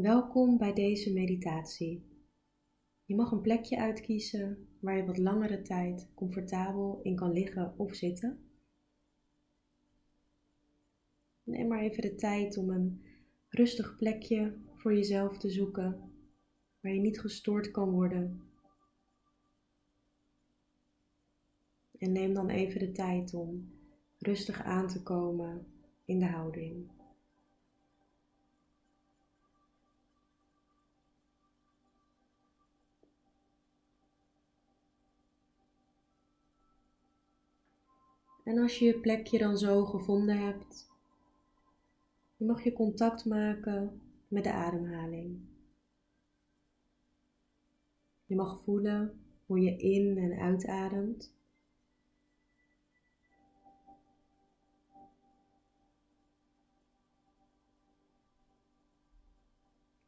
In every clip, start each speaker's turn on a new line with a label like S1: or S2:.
S1: Welkom bij deze meditatie. Je mag een plekje uitkiezen waar je wat langere tijd comfortabel in kan liggen of zitten. Neem maar even de tijd om een rustig plekje voor jezelf te zoeken waar je niet gestoord kan worden. En neem dan even de tijd om rustig aan te komen in de houding. En als je je plekje dan zo gevonden hebt, dan mag je contact maken met de ademhaling. Je mag voelen hoe je in- en uitademt.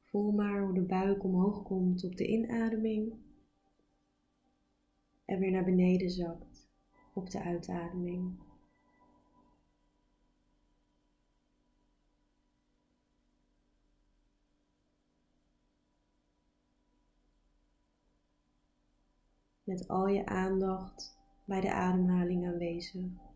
S1: Voel maar hoe de buik omhoog komt op de inademing en weer naar beneden zakt op de uitademing. Met al je aandacht bij de ademhaling aanwezig.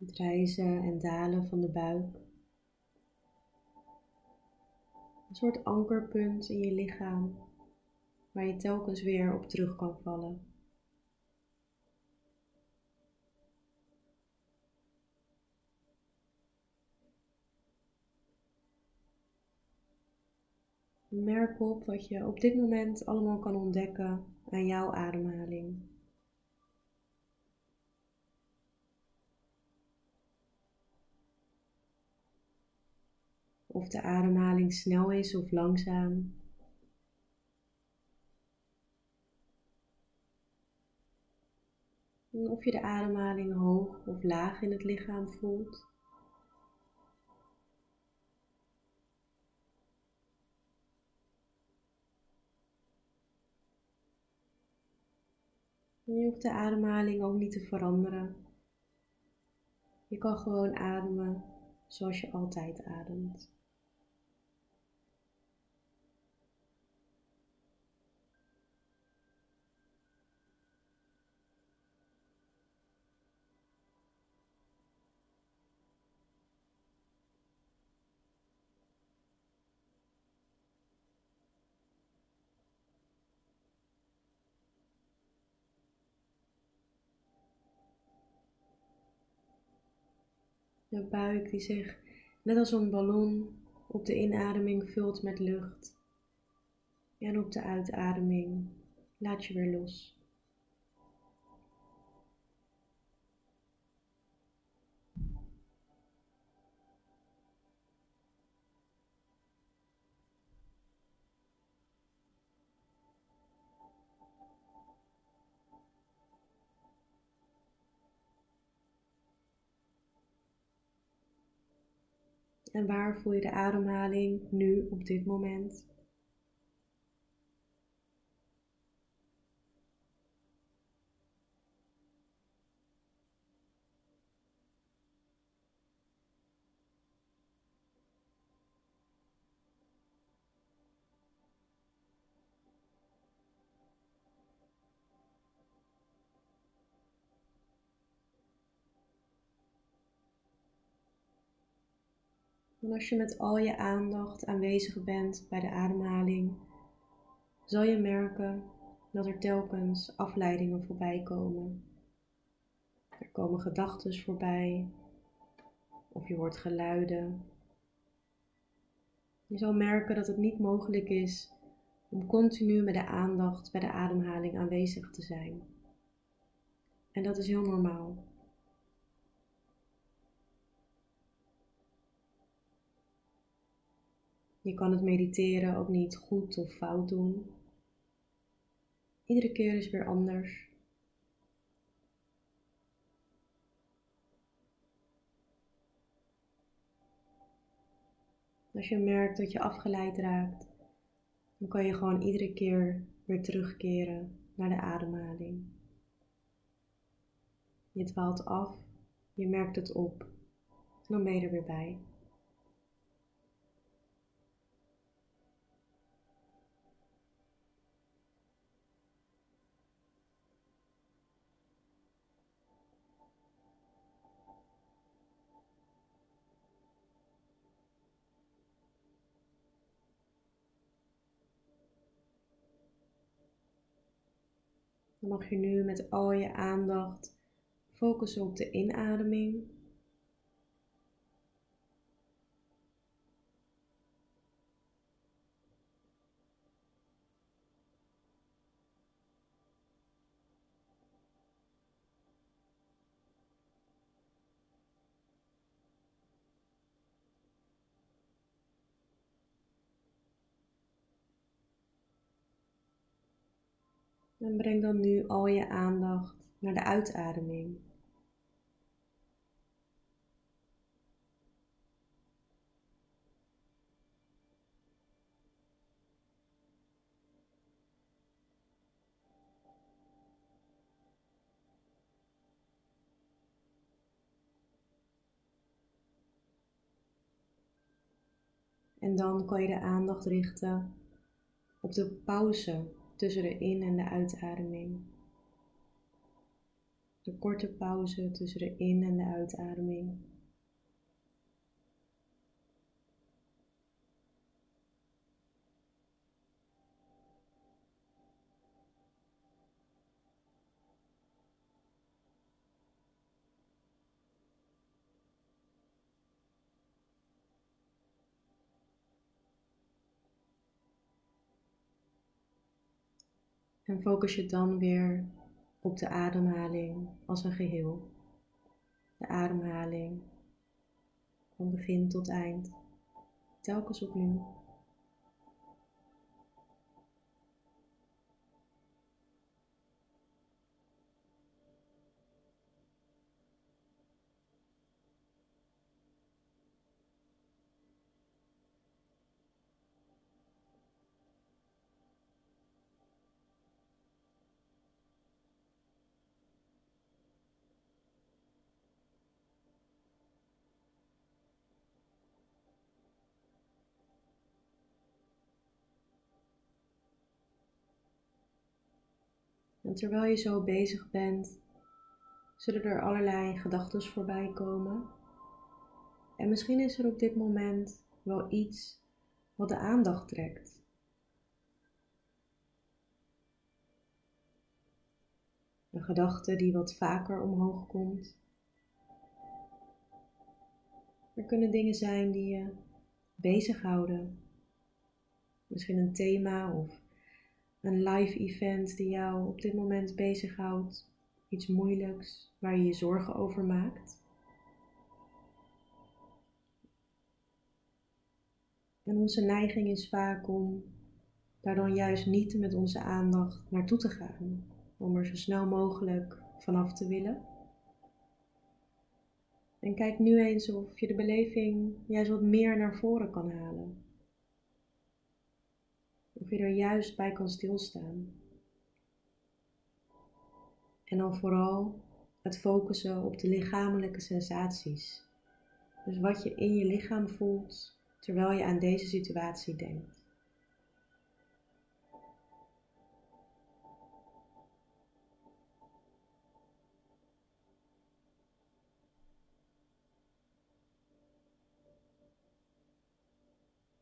S1: Het rijzen en dalen van de buik. Een soort ankerpunt in je lichaam waar je telkens weer op terug kan vallen. Merk op wat je op dit moment allemaal kan ontdekken aan jouw ademhaling. Of de ademhaling snel is of langzaam. En of je de ademhaling hoog of laag in het lichaam voelt. Je hoeft de ademhaling ook niet te veranderen. Je kan gewoon ademen zoals je altijd ademt. De buik die zich net als een ballon op de inademing vult met lucht. En op de uitademing laat je weer los. En waar voel je de ademhaling nu op dit moment? En als je met al je aandacht aanwezig bent bij de ademhaling, zal je merken dat er telkens afleidingen voorbij komen. Er komen gedachten voorbij, of je hoort geluiden. Je zal merken dat het niet mogelijk is om continu met de aandacht bij de ademhaling aanwezig te zijn. En dat is heel normaal. Je kan het mediteren ook niet goed of fout doen. Iedere keer is weer anders. Als je merkt dat je afgeleid raakt, dan kan je gewoon iedere keer weer terugkeren naar de ademhaling. Je dwaalt af, je merkt het op en dan ben je er weer bij. Dan mag je nu met al je aandacht focussen op de inademing. En breng dan nu al je aandacht naar de uitademing. En dan kan je de aandacht richten op de pauze tussen de in- en de uitademing. De korte pauze tussen de in- en de uitademing. En focus je dan weer op de ademhaling als een geheel. De ademhaling van begin tot eind, telkens opnieuw. En terwijl je zo bezig bent, zullen er allerlei gedachten voorbij komen. En misschien is er op dit moment wel iets wat de aandacht trekt. Een gedachte die wat vaker omhoog komt. Er kunnen dingen zijn die je bezighouden. Misschien een thema of een live event die jou op dit moment bezighoudt, iets moeilijks waar je je zorgen over maakt. En onze neiging is vaak om daar dan juist niet met onze aandacht naartoe te gaan, om er zo snel mogelijk vanaf te willen. En kijk nu eens of je de beleving juist wat meer naar voren kan halen. Je er juist bij kan stilstaan. En dan vooral het focussen op de lichamelijke sensaties. Dus wat je in je lichaam voelt terwijl je aan deze situatie denkt.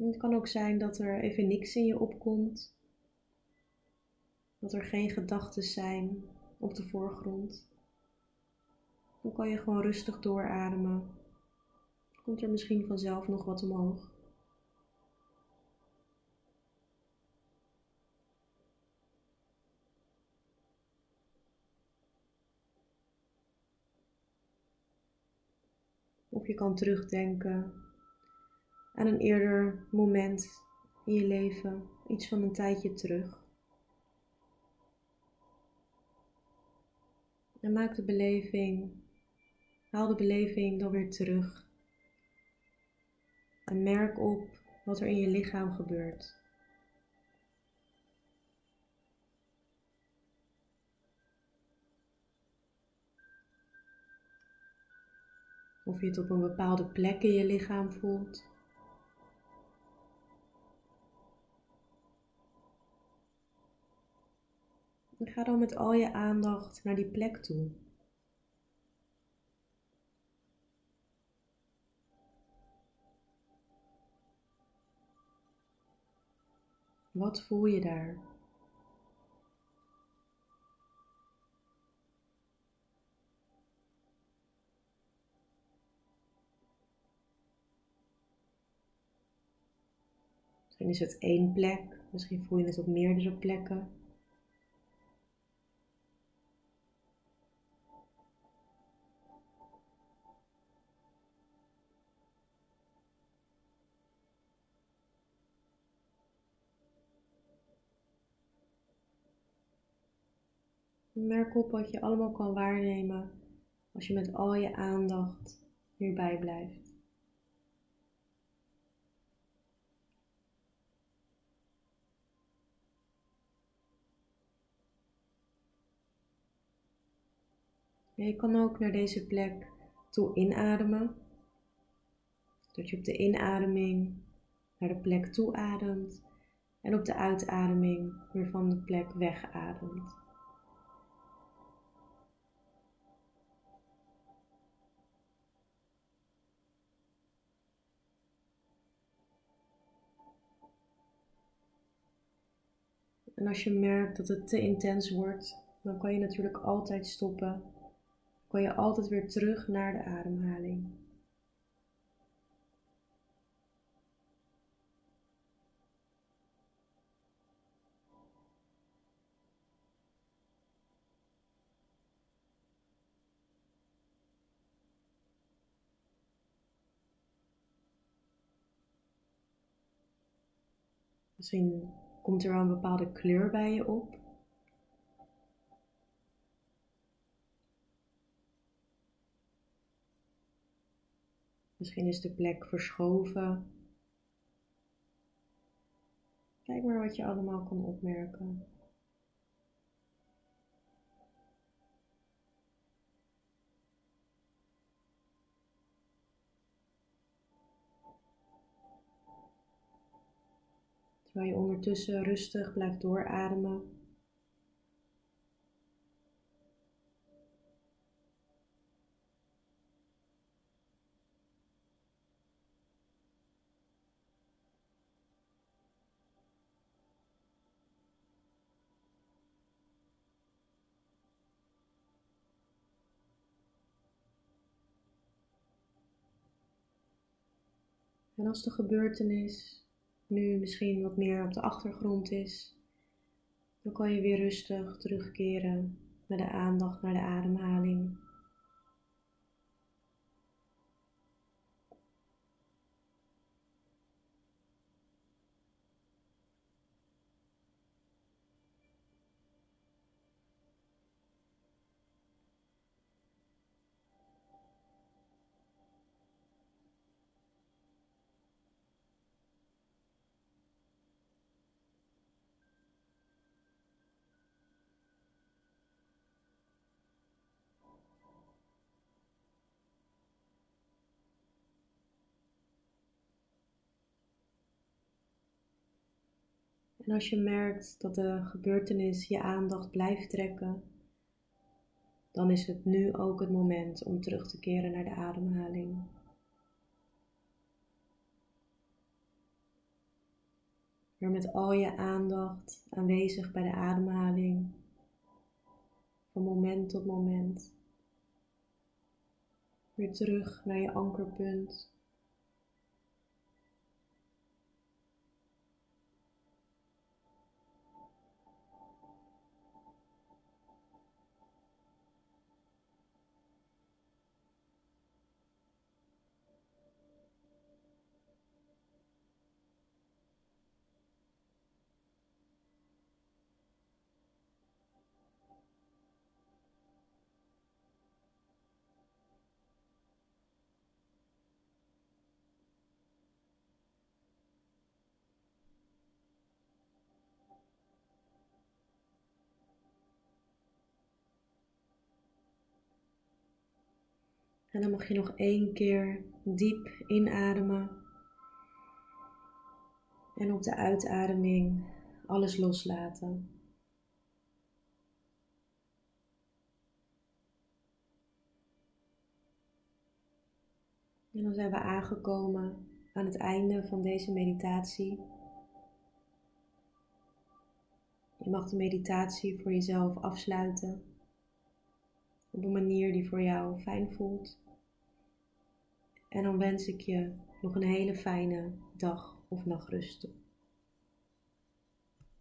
S1: Het kan ook zijn dat er even niks in je opkomt. Dat er geen gedachten zijn op de voorgrond. Dan kan je gewoon rustig doorademen. Komt er misschien vanzelf nog wat omhoog. Of je kan terugdenken aan een eerder moment in je leven, iets van een tijdje terug. En maak de beleving, haal de beleving dan weer terug. En merk op wat er in je lichaam gebeurt. Of je het op een bepaalde plek in je lichaam voelt. Ga dan met al je aandacht naar die plek toe. Wat voel je daar? Misschien is het één plek, misschien voel je het op meerdere plekken. Merk op wat je allemaal kan waarnemen als je met al je aandacht hierbij blijft. je kan ook naar deze plek toe inademen. Dat je op de inademing naar de plek toe ademt en op de uitademing weer van de plek wegademt. En als je merkt dat het te intens wordt, dan kan je natuurlijk altijd stoppen. Kan je altijd weer terug naar de ademhaling. Misschien Komt er wel een bepaalde kleur bij je op? Misschien is de plek verschoven. Kijk maar wat je allemaal kan opmerken. Terwijl je ondertussen rustig blijft doorademen. En als de gebeurtenis nu misschien wat meer op de achtergrond is, dan kan je weer rustig terugkeren met de aandacht naar de ademhaling. En als je merkt dat de gebeurtenis je aandacht blijft trekken, dan is het nu ook het moment om terug te keren naar de ademhaling. Weer met al je aandacht aanwezig bij de ademhaling, van moment tot moment. Weer terug naar je ankerpunt. En dan mag je nog één keer diep inademen. En op de uitademing alles loslaten. En dan zijn we aangekomen aan het einde van deze meditatie. Je mag de meditatie voor jezelf afsluiten op een manier die voor jou fijn voelt. En dan wens ik je nog een hele fijne dag of nachtrust toe.